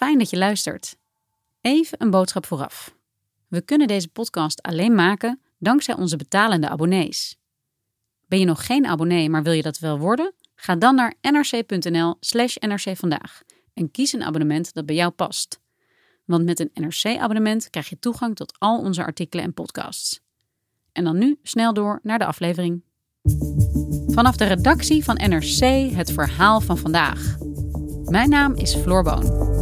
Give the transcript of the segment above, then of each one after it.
Fijn dat je luistert. Even een boodschap vooraf. We kunnen deze podcast alleen maken dankzij onze betalende abonnees. Ben je nog geen abonnee, maar wil je dat wel worden? Ga dan naar nrc.nl/slash nrcvandaag en kies een abonnement dat bij jou past. Want met een NRC-abonnement krijg je toegang tot al onze artikelen en podcasts. En dan nu snel door naar de aflevering. Vanaf de redactie van NRC het verhaal van vandaag. Mijn naam is Floor Boon.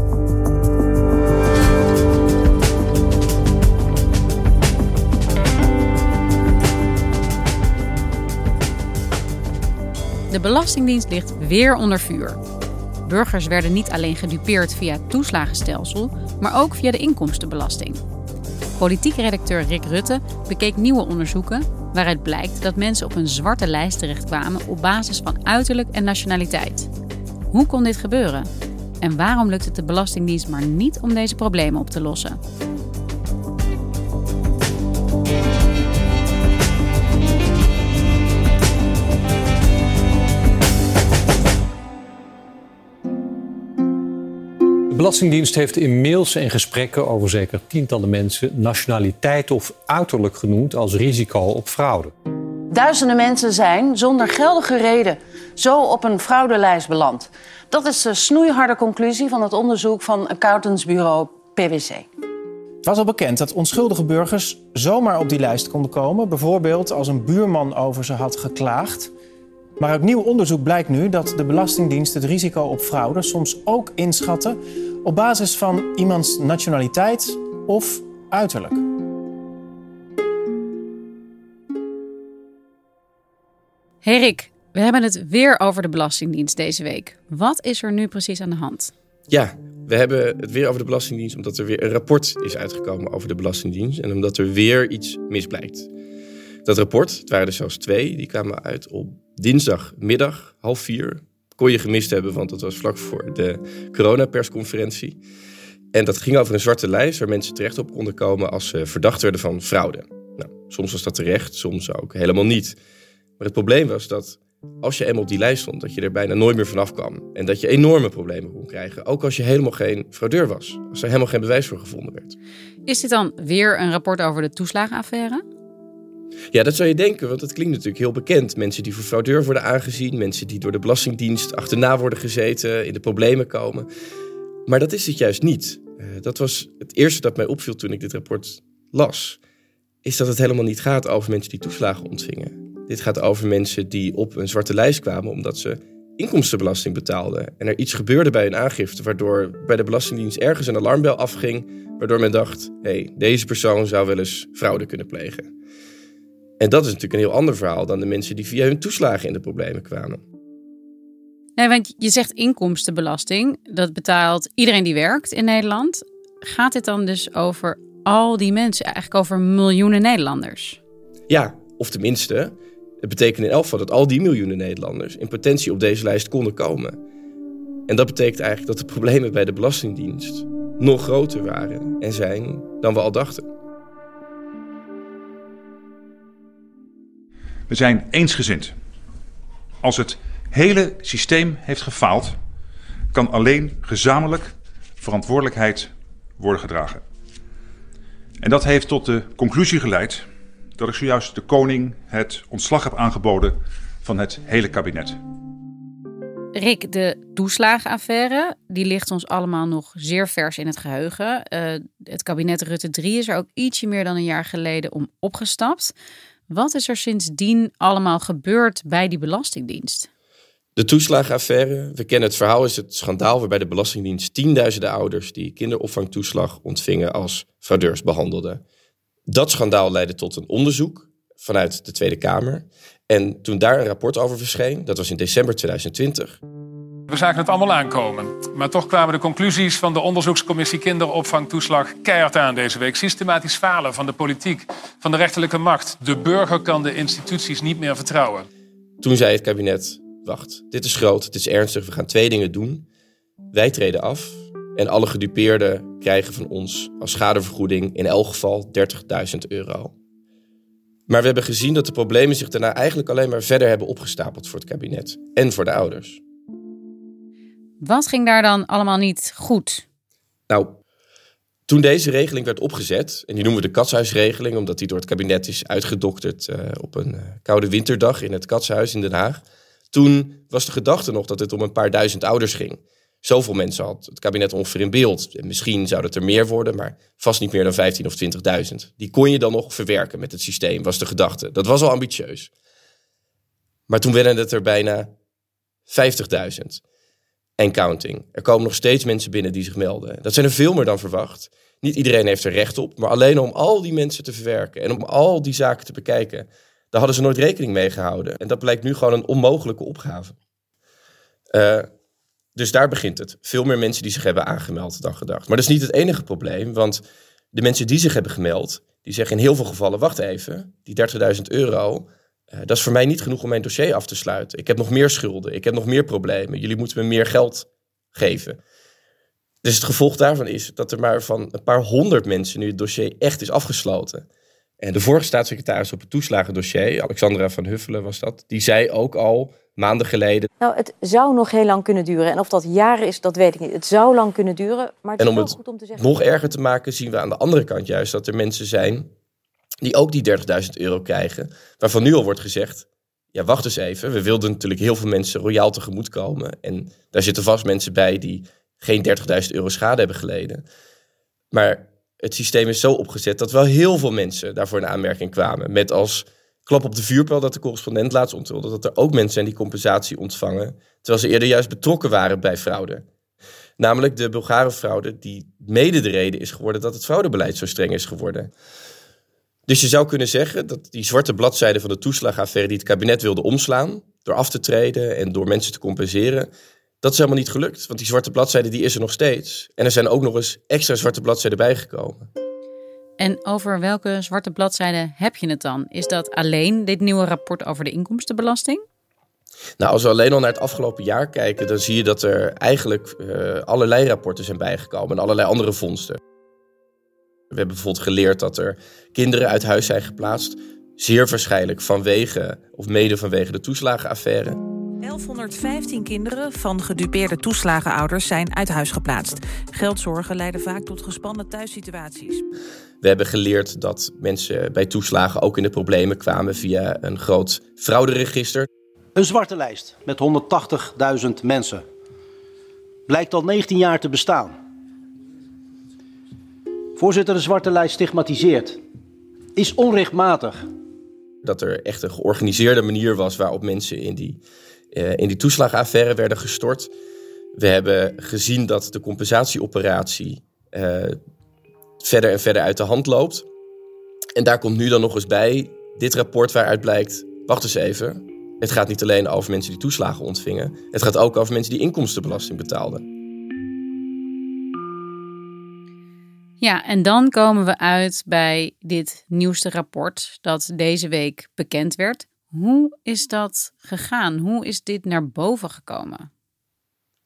De Belastingdienst ligt weer onder vuur. Burgers werden niet alleen gedupeerd via het toeslagenstelsel, maar ook via de inkomstenbelasting. Politiek redacteur Rick Rutte bekeek nieuwe onderzoeken waaruit blijkt dat mensen op een zwarte lijst terechtkwamen op basis van uiterlijk en nationaliteit. Hoe kon dit gebeuren? En waarom lukt het de Belastingdienst maar niet om deze problemen op te lossen? Belastingdienst heeft in mails en gesprekken over zeker tientallen mensen nationaliteit of uiterlijk genoemd als risico op fraude. Duizenden mensen zijn zonder geldige reden zo op een fraudelijst beland. Dat is de snoeiharde conclusie van het onderzoek van accountantsbureau PwC. Het was al bekend dat onschuldige burgers zomaar op die lijst konden komen. Bijvoorbeeld als een buurman over ze had geklaagd. Maar uit nieuw onderzoek blijkt nu dat de Belastingdienst het risico op fraude soms ook inschatten op basis van iemands nationaliteit of uiterlijk. Hey Rick, we hebben het weer over de Belastingdienst deze week. Wat is er nu precies aan de hand? Ja, we hebben het weer over de Belastingdienst omdat er weer een rapport is uitgekomen over de Belastingdienst en omdat er weer iets misblijkt. Dat rapport, het waren er zelfs twee, die kwamen uit op dinsdagmiddag, half vier. Kon je gemist hebben, want dat was vlak voor de coronapersconferentie. En dat ging over een zwarte lijst waar mensen terecht op konden komen als ze verdacht werden van fraude. Nou, soms was dat terecht, soms ook helemaal niet. Maar het probleem was dat als je eenmaal op die lijst stond, dat je er bijna nooit meer vanaf kwam. En dat je enorme problemen kon krijgen, ook als je helemaal geen fraudeur was. Als er helemaal geen bewijs voor gevonden werd. Is dit dan weer een rapport over de toeslagenaffaire? Ja, dat zou je denken, want het klinkt natuurlijk heel bekend. Mensen die voor fraudeur worden aangezien, mensen die door de Belastingdienst achterna worden gezeten, in de problemen komen. Maar dat is het juist niet. Uh, dat was het eerste dat mij opviel toen ik dit rapport las. Is dat het helemaal niet gaat over mensen die toeslagen ontvingen. Dit gaat over mensen die op een zwarte lijst kwamen omdat ze inkomstenbelasting betaalden. En er iets gebeurde bij hun aangifte, waardoor bij de Belastingdienst ergens een alarmbel afging, waardoor men dacht: hé, hey, deze persoon zou wel eens fraude kunnen plegen. En dat is natuurlijk een heel ander verhaal dan de mensen die via hun toeslagen in de problemen kwamen. Nee, want je zegt inkomstenbelasting, dat betaalt iedereen die werkt in Nederland. Gaat dit dan dus over al die mensen, eigenlijk over miljoenen Nederlanders? Ja, of tenminste, het betekent in elk geval dat al die miljoenen Nederlanders in potentie op deze lijst konden komen. En dat betekent eigenlijk dat de problemen bij de Belastingdienst nog groter waren en zijn dan we al dachten. We zijn eensgezind. Als het hele systeem heeft gefaald, kan alleen gezamenlijk verantwoordelijkheid worden gedragen. En dat heeft tot de conclusie geleid dat ik zojuist de koning het ontslag heb aangeboden van het hele kabinet. Rick, de toeslagenaffaire, die ligt ons allemaal nog zeer vers in het geheugen. Uh, het kabinet Rutte 3 is er ook ietsje meer dan een jaar geleden om opgestapt. Wat is er sindsdien allemaal gebeurd bij die Belastingdienst? De toeslagenaffaire, we kennen het verhaal, is het schandaal waarbij de Belastingdienst tienduizenden ouders die kinderopvangtoeslag ontvingen als fraudeurs behandelde. Dat schandaal leidde tot een onderzoek vanuit de Tweede Kamer. En toen daar een rapport over verscheen, dat was in december 2020. We zagen het allemaal aankomen. Maar toch kwamen de conclusies van de onderzoekscommissie kinderopvangtoeslag keihard aan deze week. Systematisch falen van de politiek, van de rechterlijke macht. De burger kan de instituties niet meer vertrouwen. Toen zei het kabinet: Wacht, dit is groot, dit is ernstig, we gaan twee dingen doen. Wij treden af en alle gedupeerden krijgen van ons als schadevergoeding in elk geval 30.000 euro. Maar we hebben gezien dat de problemen zich daarna eigenlijk alleen maar verder hebben opgestapeld voor het kabinet en voor de ouders. Wat ging daar dan allemaal niet goed? Nou, toen deze regeling werd opgezet, en die noemen we de katshuisregeling, omdat die door het kabinet is uitgedokterd uh, op een uh, koude winterdag in het katshuis in Den Haag. Toen was de gedachte nog dat het om een paar duizend ouders ging. Zoveel mensen had het kabinet ongeveer in beeld. En misschien zou het er meer worden, maar vast niet meer dan 15 of 20.000. Die kon je dan nog verwerken met het systeem, was de gedachte. Dat was al ambitieus. Maar toen werden het er bijna 50.000 en counting. Er komen nog steeds mensen binnen die zich melden. Dat zijn er veel meer dan verwacht. Niet iedereen heeft er recht op, maar alleen om al die mensen te verwerken en om al die zaken te bekijken, daar hadden ze nooit rekening mee gehouden. En dat blijkt nu gewoon een onmogelijke opgave. Uh, dus daar begint het. Veel meer mensen die zich hebben aangemeld dan gedacht. Maar dat is niet het enige probleem, want de mensen die zich hebben gemeld, die zeggen in heel veel gevallen, wacht even, die 30.000 euro, uh, dat is voor mij niet genoeg om mijn dossier af te sluiten. Ik heb nog meer schulden, ik heb nog meer problemen. Jullie moeten me meer geld geven. Dus het gevolg daarvan is dat er maar van een paar honderd mensen nu het dossier echt is afgesloten. En de vorige staatssecretaris op het toeslagendossier, Alexandra van Huffelen was dat, die zei ook al maanden geleden. Nou, het zou nog heel lang kunnen duren. En of dat jaren is, dat weet ik niet. Het zou lang kunnen duren, maar het en is om wel het goed om te zeggen... nog erger te maken, zien we aan de andere kant juist dat er mensen zijn die ook die 30.000 euro krijgen, waarvan nu al wordt gezegd, ja, wacht eens even. We wilden natuurlijk heel veel mensen royaal tegemoet komen. En daar zitten vast mensen bij die geen 30.000 euro schade hebben geleden. Maar het systeem is zo opgezet dat wel heel veel mensen daarvoor in aanmerking kwamen. Met als klap op de vuurpijl dat de correspondent laatst onthulde dat er ook mensen zijn die compensatie ontvangen, terwijl ze eerder juist betrokken waren bij fraude. Namelijk de Bulgare fraude, die mede de reden is geworden dat het fraudebeleid zo streng is geworden. Dus je zou kunnen zeggen dat die zwarte bladzijde van de toeslagaffaire die het kabinet wilde omslaan, door af te treden en door mensen te compenseren, dat is helemaal niet gelukt. Want die zwarte bladzijde die is er nog steeds. En er zijn ook nog eens extra zwarte bladzijden bijgekomen. En over welke zwarte bladzijden heb je het dan? Is dat alleen dit nieuwe rapport over de inkomstenbelasting? Nou, als we alleen al naar het afgelopen jaar kijken, dan zie je dat er eigenlijk uh, allerlei rapporten zijn bijgekomen en allerlei andere vondsten. We hebben bijvoorbeeld geleerd dat er kinderen uit huis zijn geplaatst, zeer waarschijnlijk vanwege of mede vanwege de toeslagenaffaire. 1115 kinderen van gedupeerde toeslagenouders zijn uit huis geplaatst. Geldzorgen leiden vaak tot gespannen thuissituaties. We hebben geleerd dat mensen bij toeslagen ook in de problemen kwamen via een groot frauderegister. Een zwarte lijst met 180.000 mensen. Blijkt al 19 jaar te bestaan. Voorzitter, de zwarte lijst stigmatiseert. Is onrechtmatig. Dat er echt een georganiseerde manier was waarop mensen in die, uh, in die toeslagaffaire werden gestort. We hebben gezien dat de compensatieoperatie uh, verder en verder uit de hand loopt. En daar komt nu dan nog eens bij dit rapport waaruit blijkt, wacht eens even, het gaat niet alleen over mensen die toeslagen ontvingen, het gaat ook over mensen die inkomstenbelasting betaalden. Ja, en dan komen we uit bij dit nieuwste rapport dat deze week bekend werd. Hoe is dat gegaan? Hoe is dit naar boven gekomen?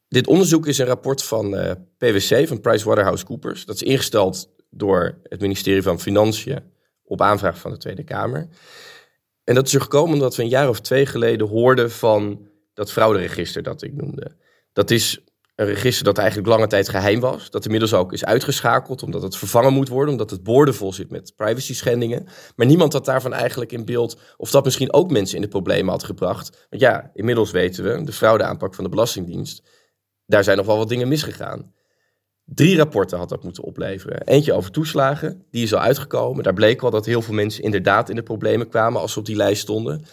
Dit onderzoek is een rapport van uh, PwC, van PricewaterhouseCoopers. Dat is ingesteld door het ministerie van Financiën op aanvraag van de Tweede Kamer. En dat is er gekomen omdat we een jaar of twee geleden hoorden van dat frauderegister dat ik noemde. Dat is een register dat eigenlijk lange tijd geheim was. Dat inmiddels ook is uitgeschakeld omdat het vervangen moet worden. Omdat het boordevol zit met privacy schendingen. Maar niemand had daarvan eigenlijk in beeld of dat misschien ook mensen in de problemen had gebracht. Want ja, inmiddels weten we, de fraudeaanpak van de Belastingdienst. Daar zijn nog wel wat dingen misgegaan. Drie rapporten had dat moeten opleveren. Eentje over toeslagen, die is al uitgekomen. Daar bleek wel dat heel veel mensen inderdaad in de problemen kwamen als ze op die lijst stonden.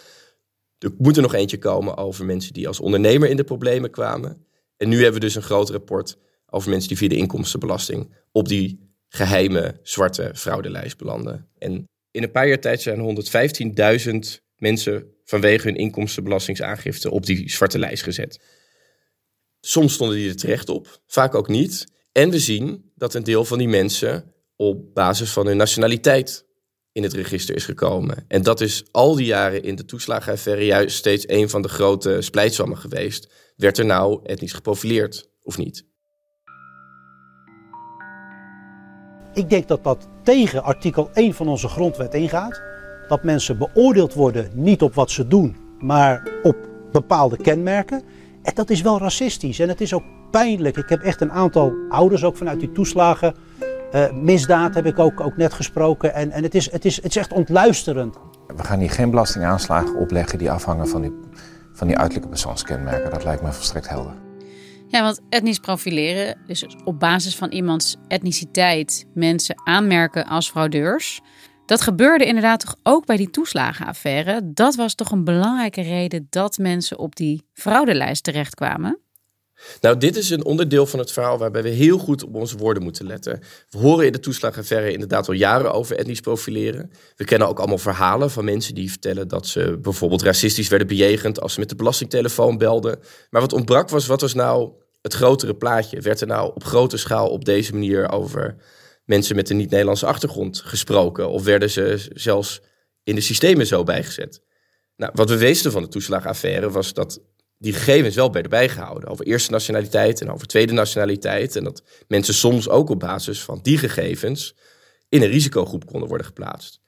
Er moet er nog eentje komen over mensen die als ondernemer in de problemen kwamen. En nu hebben we dus een groot rapport over mensen die via de inkomstenbelasting op die geheime zwarte fraudelijst belanden. En in een paar jaar tijd zijn 115.000 mensen vanwege hun inkomstenbelastingsaangifte op die zwarte lijst gezet. Soms stonden die er terecht op, vaak ook niet. En we zien dat een deel van die mensen op basis van hun nationaliteit in het register is gekomen. En dat is al die jaren in de toeslagenaffaire juist steeds een van de grote splijtswammen geweest. Werd er nou etnisch geprofileerd of niet? Ik denk dat dat tegen artikel 1 van onze grondwet ingaat. Dat mensen beoordeeld worden niet op wat ze doen, maar op bepaalde kenmerken. En dat is wel racistisch en het is ook pijnlijk. Ik heb echt een aantal ouders ook vanuit die toeslagen. Uh, misdaad heb ik ook, ook net gesproken. En, en het, is, het, is, het is echt ontluisterend. We gaan hier geen belastingaanslagen opleggen die afhangen van die, van die uiterlijke persoonskenmerken. Dat lijkt me volstrekt helder. Ja, want etnisch profileren, dus op basis van iemands etniciteit mensen aanmerken als fraudeurs. Dat gebeurde inderdaad toch ook bij die toeslagenaffaire. Dat was toch een belangrijke reden dat mensen op die fraudelijst terechtkwamen? Nou, dit is een onderdeel van het verhaal waarbij we heel goed op onze woorden moeten letten. We horen in de toeslagenaffaire inderdaad al jaren over etnisch profileren. We kennen ook allemaal verhalen van mensen die vertellen dat ze bijvoorbeeld racistisch werden bejegend als ze met de belastingtelefoon belden. Maar wat ontbrak was, wat was nou het grotere plaatje? Werd er nou op grote schaal op deze manier over mensen met een niet-Nederlandse achtergrond gesproken? Of werden ze zelfs in de systemen zo bijgezet? Nou, wat we wisten van de toeslagenaffaire was dat die gegevens wel werden bijgehouden. Over eerste nationaliteit en over tweede nationaliteit. En dat mensen soms ook op basis van die gegevens in een risicogroep konden worden geplaatst.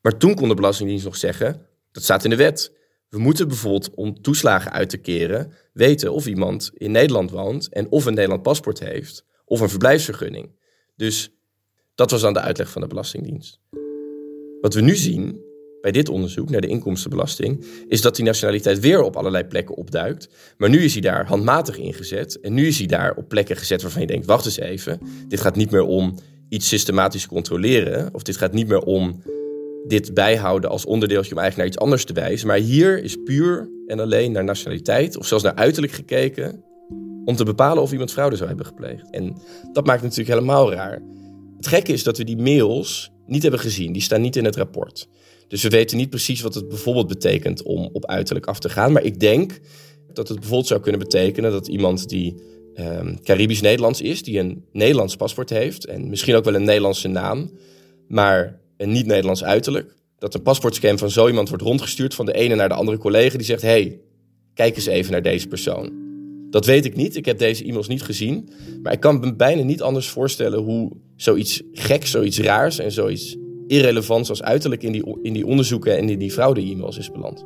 Maar toen kon de Belastingdienst nog zeggen, dat staat in de wet. We moeten bijvoorbeeld om toeslagen uit te keren weten of iemand in Nederland woont en of een Nederland paspoort heeft of een verblijfsvergunning. Dus dat was dan de uitleg van de Belastingdienst. Wat we nu zien bij dit onderzoek naar de inkomstenbelasting, is dat die nationaliteit weer op allerlei plekken opduikt. Maar nu is hij daar handmatig ingezet. En nu is hij daar op plekken gezet waarvan je denkt: wacht eens even. Dit gaat niet meer om iets systematisch controleren. Of dit gaat niet meer om dit bijhouden als onderdeeltje om eigenlijk naar iets anders te wijzen. Maar hier is puur en alleen naar nationaliteit of zelfs naar uiterlijk gekeken. Om te bepalen of iemand fraude zou hebben gepleegd. En dat maakt het natuurlijk helemaal raar. Het gekke is dat we die mails niet hebben gezien. Die staan niet in het rapport. Dus we weten niet precies wat het bijvoorbeeld betekent om op uiterlijk af te gaan. Maar ik denk dat het bijvoorbeeld zou kunnen betekenen dat iemand die um, Caribisch-Nederlands is, die een Nederlands paspoort heeft en misschien ook wel een Nederlandse naam, maar een niet-Nederlands uiterlijk, dat een paspoortscan van zo iemand wordt rondgestuurd van de ene naar de andere collega die zegt: hey, kijk eens even naar deze persoon. Dat weet ik niet. Ik heb deze e-mails niet gezien. Maar ik kan me bijna niet anders voorstellen hoe zoiets geks, zoiets raars en zoiets irrelevant als uiterlijk in die, in die onderzoeken en in die fraude-e-mails is beland.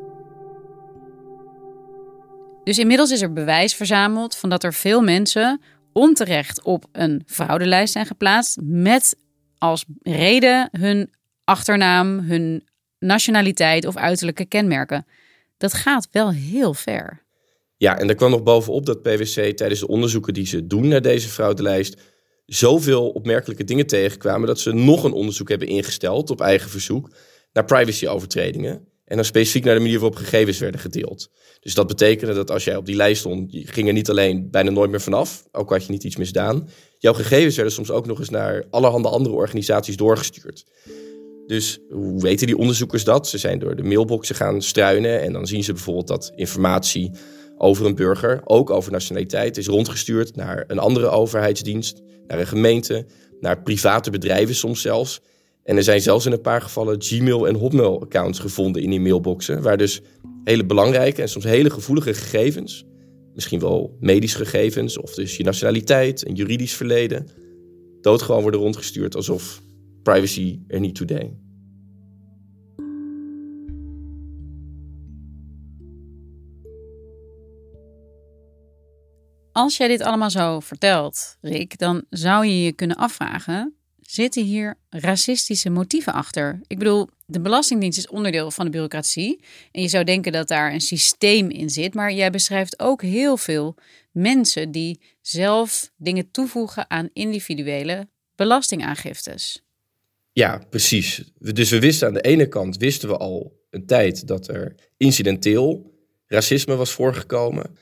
Dus inmiddels is er bewijs verzameld van dat er veel mensen onterecht op een fraudelijst zijn geplaatst met als reden hun achternaam, hun nationaliteit of uiterlijke kenmerken. Dat gaat wel heel ver. Ja, en er kwam nog bovenop dat PwC tijdens de onderzoeken die ze doen naar deze fraudelijst zoveel opmerkelijke dingen tegenkwamen dat ze nog een onderzoek hebben ingesteld op eigen verzoek naar privacyovertredingen. En dan specifiek naar de manier waarop gegevens werden gedeeld. Dus dat betekende dat als jij op die lijst stond, je ging er niet alleen bijna nooit meer vanaf, ook had je niet iets misdaan. Jouw gegevens werden soms ook nog eens naar allerhande andere organisaties doorgestuurd. Dus hoe weten die onderzoekers dat? Ze zijn door de mailboxen gaan struinen en dan zien ze bijvoorbeeld dat informatie over een burger, ook over nationaliteit, is rondgestuurd naar een andere overheidsdienst, naar een gemeente, naar private bedrijven soms zelfs. En er zijn zelfs in een paar gevallen Gmail en Hotmail-accounts gevonden in die mailboxen, waar dus hele belangrijke en soms hele gevoelige gegevens, misschien wel medische gegevens of dus je nationaliteit, een juridisch verleden, doodgewoon worden rondgestuurd alsof privacy er niet toe deed. Als jij dit allemaal zo vertelt, Rick, dan zou je je kunnen afvragen: zitten hier racistische motieven achter? Ik bedoel, de Belastingdienst is onderdeel van de bureaucratie. En je zou denken dat daar een systeem in zit. Maar jij beschrijft ook heel veel mensen die zelf dingen toevoegen aan individuele belastingaangiftes. Ja, precies. Dus we wisten aan de ene kant, wisten we al een tijd dat er incidenteel racisme was voorgekomen.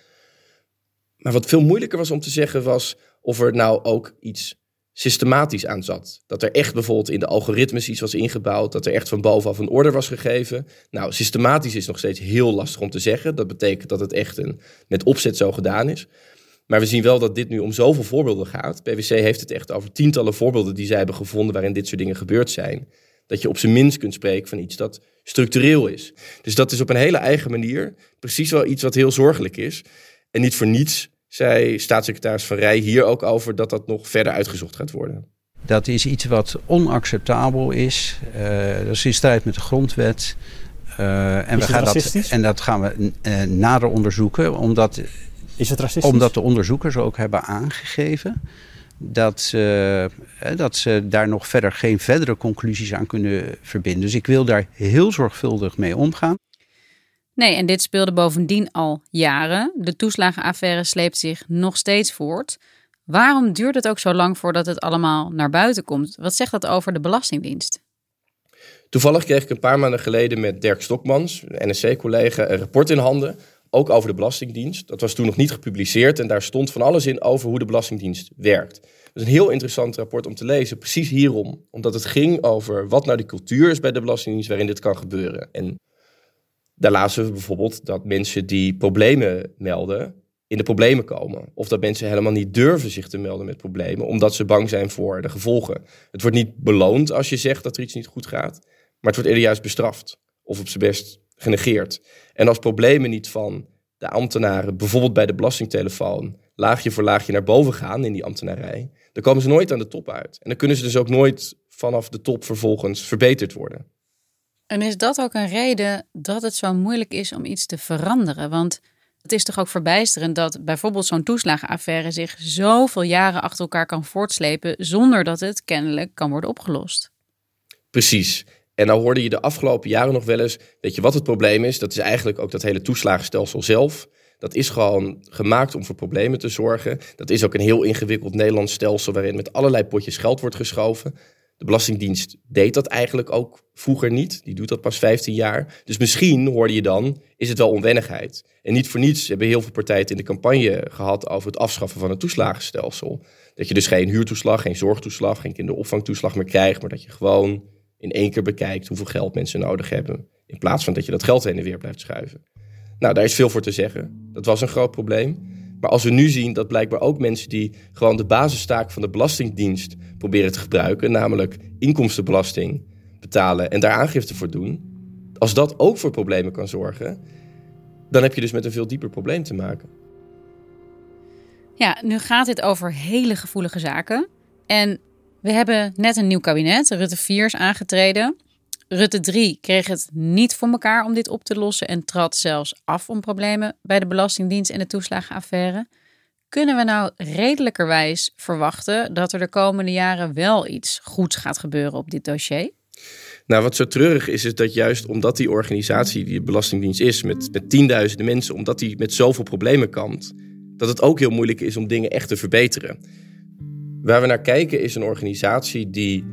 Maar wat veel moeilijker was om te zeggen was of er nou ook iets systematisch aan zat. Dat er echt bijvoorbeeld in de algoritmes iets was ingebouwd, dat er echt van bovenaf een order was gegeven. Nou, systematisch is nog steeds heel lastig om te zeggen. Dat betekent dat het echt een, met opzet zo gedaan is. Maar we zien wel dat dit nu om zoveel voorbeelden gaat. PwC heeft het echt over tientallen voorbeelden die zij hebben gevonden waarin dit soort dingen gebeurd zijn. Dat je op zijn minst kunt spreken van iets dat structureel is. Dus dat is op een hele eigen manier precies wel iets wat heel zorgelijk is. En niet voor niets zei staatssecretaris Van Rij hier ook over dat dat nog verder uitgezocht gaat worden. Dat is iets wat onacceptabel is. Uh, dat is in strijd met de grondwet. Uh, en, we gaan dat, en dat gaan we uh, nader onderzoeken, omdat Is het racistisch? Omdat de onderzoekers ook hebben aangegeven dat ze, dat ze daar nog verder geen verdere conclusies aan kunnen verbinden. Dus ik wil daar heel zorgvuldig mee omgaan. Nee, en dit speelde bovendien al jaren. De toeslagenaffaire sleept zich nog steeds voort. Waarom duurt het ook zo lang voordat het allemaal naar buiten komt? Wat zegt dat over de Belastingdienst? Toevallig kreeg ik een paar maanden geleden met Dirk Stokmans, NSC-collega, een rapport in handen. Ook over de Belastingdienst. Dat was toen nog niet gepubliceerd en daar stond van alles in over hoe de Belastingdienst werkt. Dat is een heel interessant rapport om te lezen, precies hierom. Omdat het ging over wat nou de cultuur is bij de Belastingdienst waarin dit kan gebeuren. En daar lazen we bijvoorbeeld dat mensen die problemen melden, in de problemen komen. Of dat mensen helemaal niet durven zich te melden met problemen, omdat ze bang zijn voor de gevolgen. Het wordt niet beloond als je zegt dat er iets niet goed gaat, maar het wordt eerder juist bestraft. Of op zijn best genegeerd. En als problemen niet van de ambtenaren, bijvoorbeeld bij de belastingtelefoon, laagje voor laagje naar boven gaan in die ambtenarij, dan komen ze nooit aan de top uit. En dan kunnen ze dus ook nooit vanaf de top vervolgens verbeterd worden. En is dat ook een reden dat het zo moeilijk is om iets te veranderen? Want het is toch ook verbijsterend dat bijvoorbeeld zo'n toeslagenaffaire zich zoveel jaren achter elkaar kan voortslepen zonder dat het kennelijk kan worden opgelost. Precies. En nou hoorde je de afgelopen jaren nog wel eens, weet je wat het probleem is? Dat is eigenlijk ook dat hele toeslagenstelsel zelf. Dat is gewoon gemaakt om voor problemen te zorgen. Dat is ook een heel ingewikkeld Nederlands stelsel waarin met allerlei potjes geld wordt geschoven. De Belastingdienst deed dat eigenlijk ook vroeger niet. Die doet dat pas 15 jaar. Dus misschien hoorde je dan, is het wel onwennigheid. En niet voor niets hebben heel veel partijen in de campagne gehad over het afschaffen van het toeslagenstelsel. Dat je dus geen huurtoeslag, geen zorgtoeslag, geen kinderopvangtoeslag meer krijgt, maar dat je gewoon in één keer bekijkt hoeveel geld mensen nodig hebben. In plaats van dat je dat geld heen en weer blijft schuiven. Nou, daar is veel voor te zeggen. Dat was een groot probleem. Maar als we nu zien dat blijkbaar ook mensen die gewoon de basistaak van de Belastingdienst proberen te gebruiken, namelijk inkomstenbelasting betalen en daar aangifte voor doen, als dat ook voor problemen kan zorgen, dan heb je dus met een veel dieper probleem te maken. Ja, nu gaat dit over hele gevoelige zaken. En we hebben net een nieuw kabinet, Rutte 4 is aangetreden. Rutte 3 kreeg het niet voor elkaar om dit op te lossen en trad zelfs af om problemen bij de Belastingdienst en de toeslagenaffaire. Kunnen we nou redelijkerwijs verwachten dat er de komende jaren wel iets goeds gaat gebeuren op dit dossier? Nou, wat zo treurig is, is dat juist omdat die organisatie, die de Belastingdienst is, met, met tienduizenden mensen, omdat die met zoveel problemen kampt, dat het ook heel moeilijk is om dingen echt te verbeteren. Waar we naar kijken is een organisatie die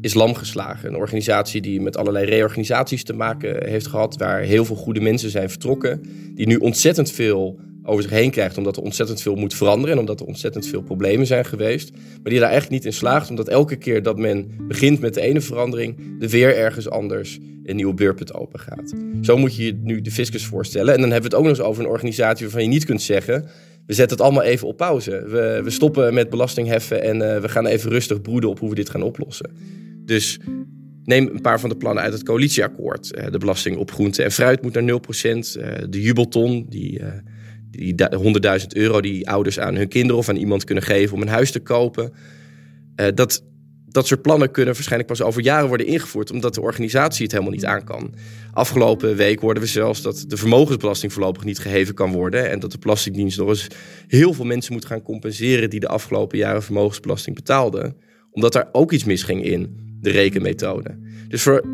is lamgeslagen. Een organisatie die met allerlei reorganisaties te maken heeft gehad, waar heel veel goede mensen zijn vertrokken, die nu ontzettend veel over zich heen krijgt, omdat er ontzettend veel moet veranderen en omdat er ontzettend veel problemen zijn geweest, maar die daar eigenlijk niet in slaagt, omdat elke keer dat men begint met de ene verandering, er weer ergens anders een nieuwe beurpunt open gaat. Zo moet je je nu de fiscus voorstellen. En dan hebben we het ook nog eens over een organisatie waarvan je niet kunt zeggen, we zetten het allemaal even op pauze. We, we stoppen met belastingheffen en uh, we gaan even rustig broeden op hoe we dit gaan oplossen. Dus neem een paar van de plannen uit het coalitieakkoord. Uh, de belasting op groente en fruit moet naar 0%. Uh, de jubelton, die, uh, die 100.000 euro die ouders aan hun kinderen of aan iemand kunnen geven om een huis te kopen. dat, dat soort plannen kunnen waarschijnlijk pas over jaren worden ingevoerd, omdat de organisatie het helemaal niet aan kan. Afgelopen week hoorden we zelfs dat de vermogensbelasting voorlopig niet geheven kan worden. En dat de Belastingdienst nog eens heel veel mensen moet gaan compenseren die de afgelopen jaren vermogensbelasting betaalden. Omdat daar ook iets misging in de rekenmethode. Dus voor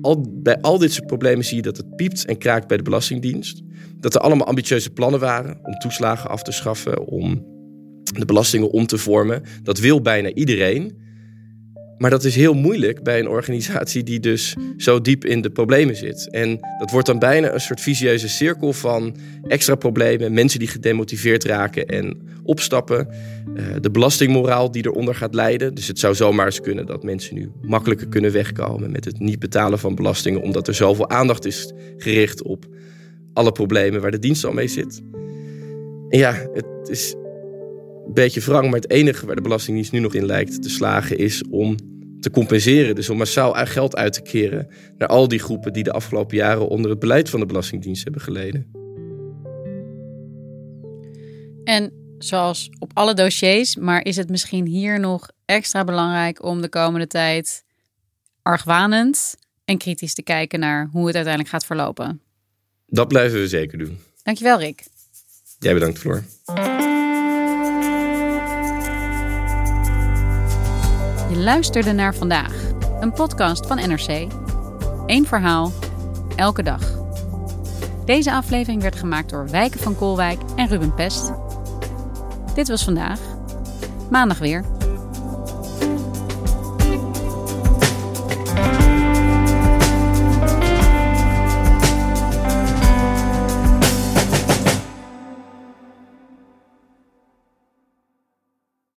al, bij al dit soort problemen zie je dat het piept en kraakt bij de Belastingdienst. Dat er allemaal ambitieuze plannen waren om toeslagen af te schaffen, om de belastingen om te vormen. Dat wil bijna iedereen. Maar dat is heel moeilijk bij een organisatie die dus zo diep in de problemen zit. En dat wordt dan bijna een soort visieuze cirkel van extra problemen, mensen die gedemotiveerd raken en opstappen, uh, de belastingmoraal die eronder gaat leiden. Dus het zou zomaar eens kunnen dat mensen nu makkelijker kunnen wegkomen met het niet betalen van belastingen, omdat er zoveel aandacht is gericht op alle problemen waar de dienst al mee zit. Ja, het is een beetje wrang, maar het enige waar de Belastingdienst nu nog in lijkt te slagen is om te compenseren. Dus om massaal geld uit te keren naar al die groepen die de afgelopen jaren onder het beleid van de Belastingdienst hebben geleden. En zoals op alle dossiers, maar is het misschien hier nog extra belangrijk om de komende tijd argwanend en kritisch te kijken naar hoe het uiteindelijk gaat verlopen? Dat blijven we zeker doen. Dankjewel, Rick. Jij bedankt, Floor. Luisterde naar vandaag, een podcast van NRC. Eén verhaal, elke dag. Deze aflevering werd gemaakt door Wijken van Koolwijk en Ruben Pest. Dit was vandaag. Maandag weer.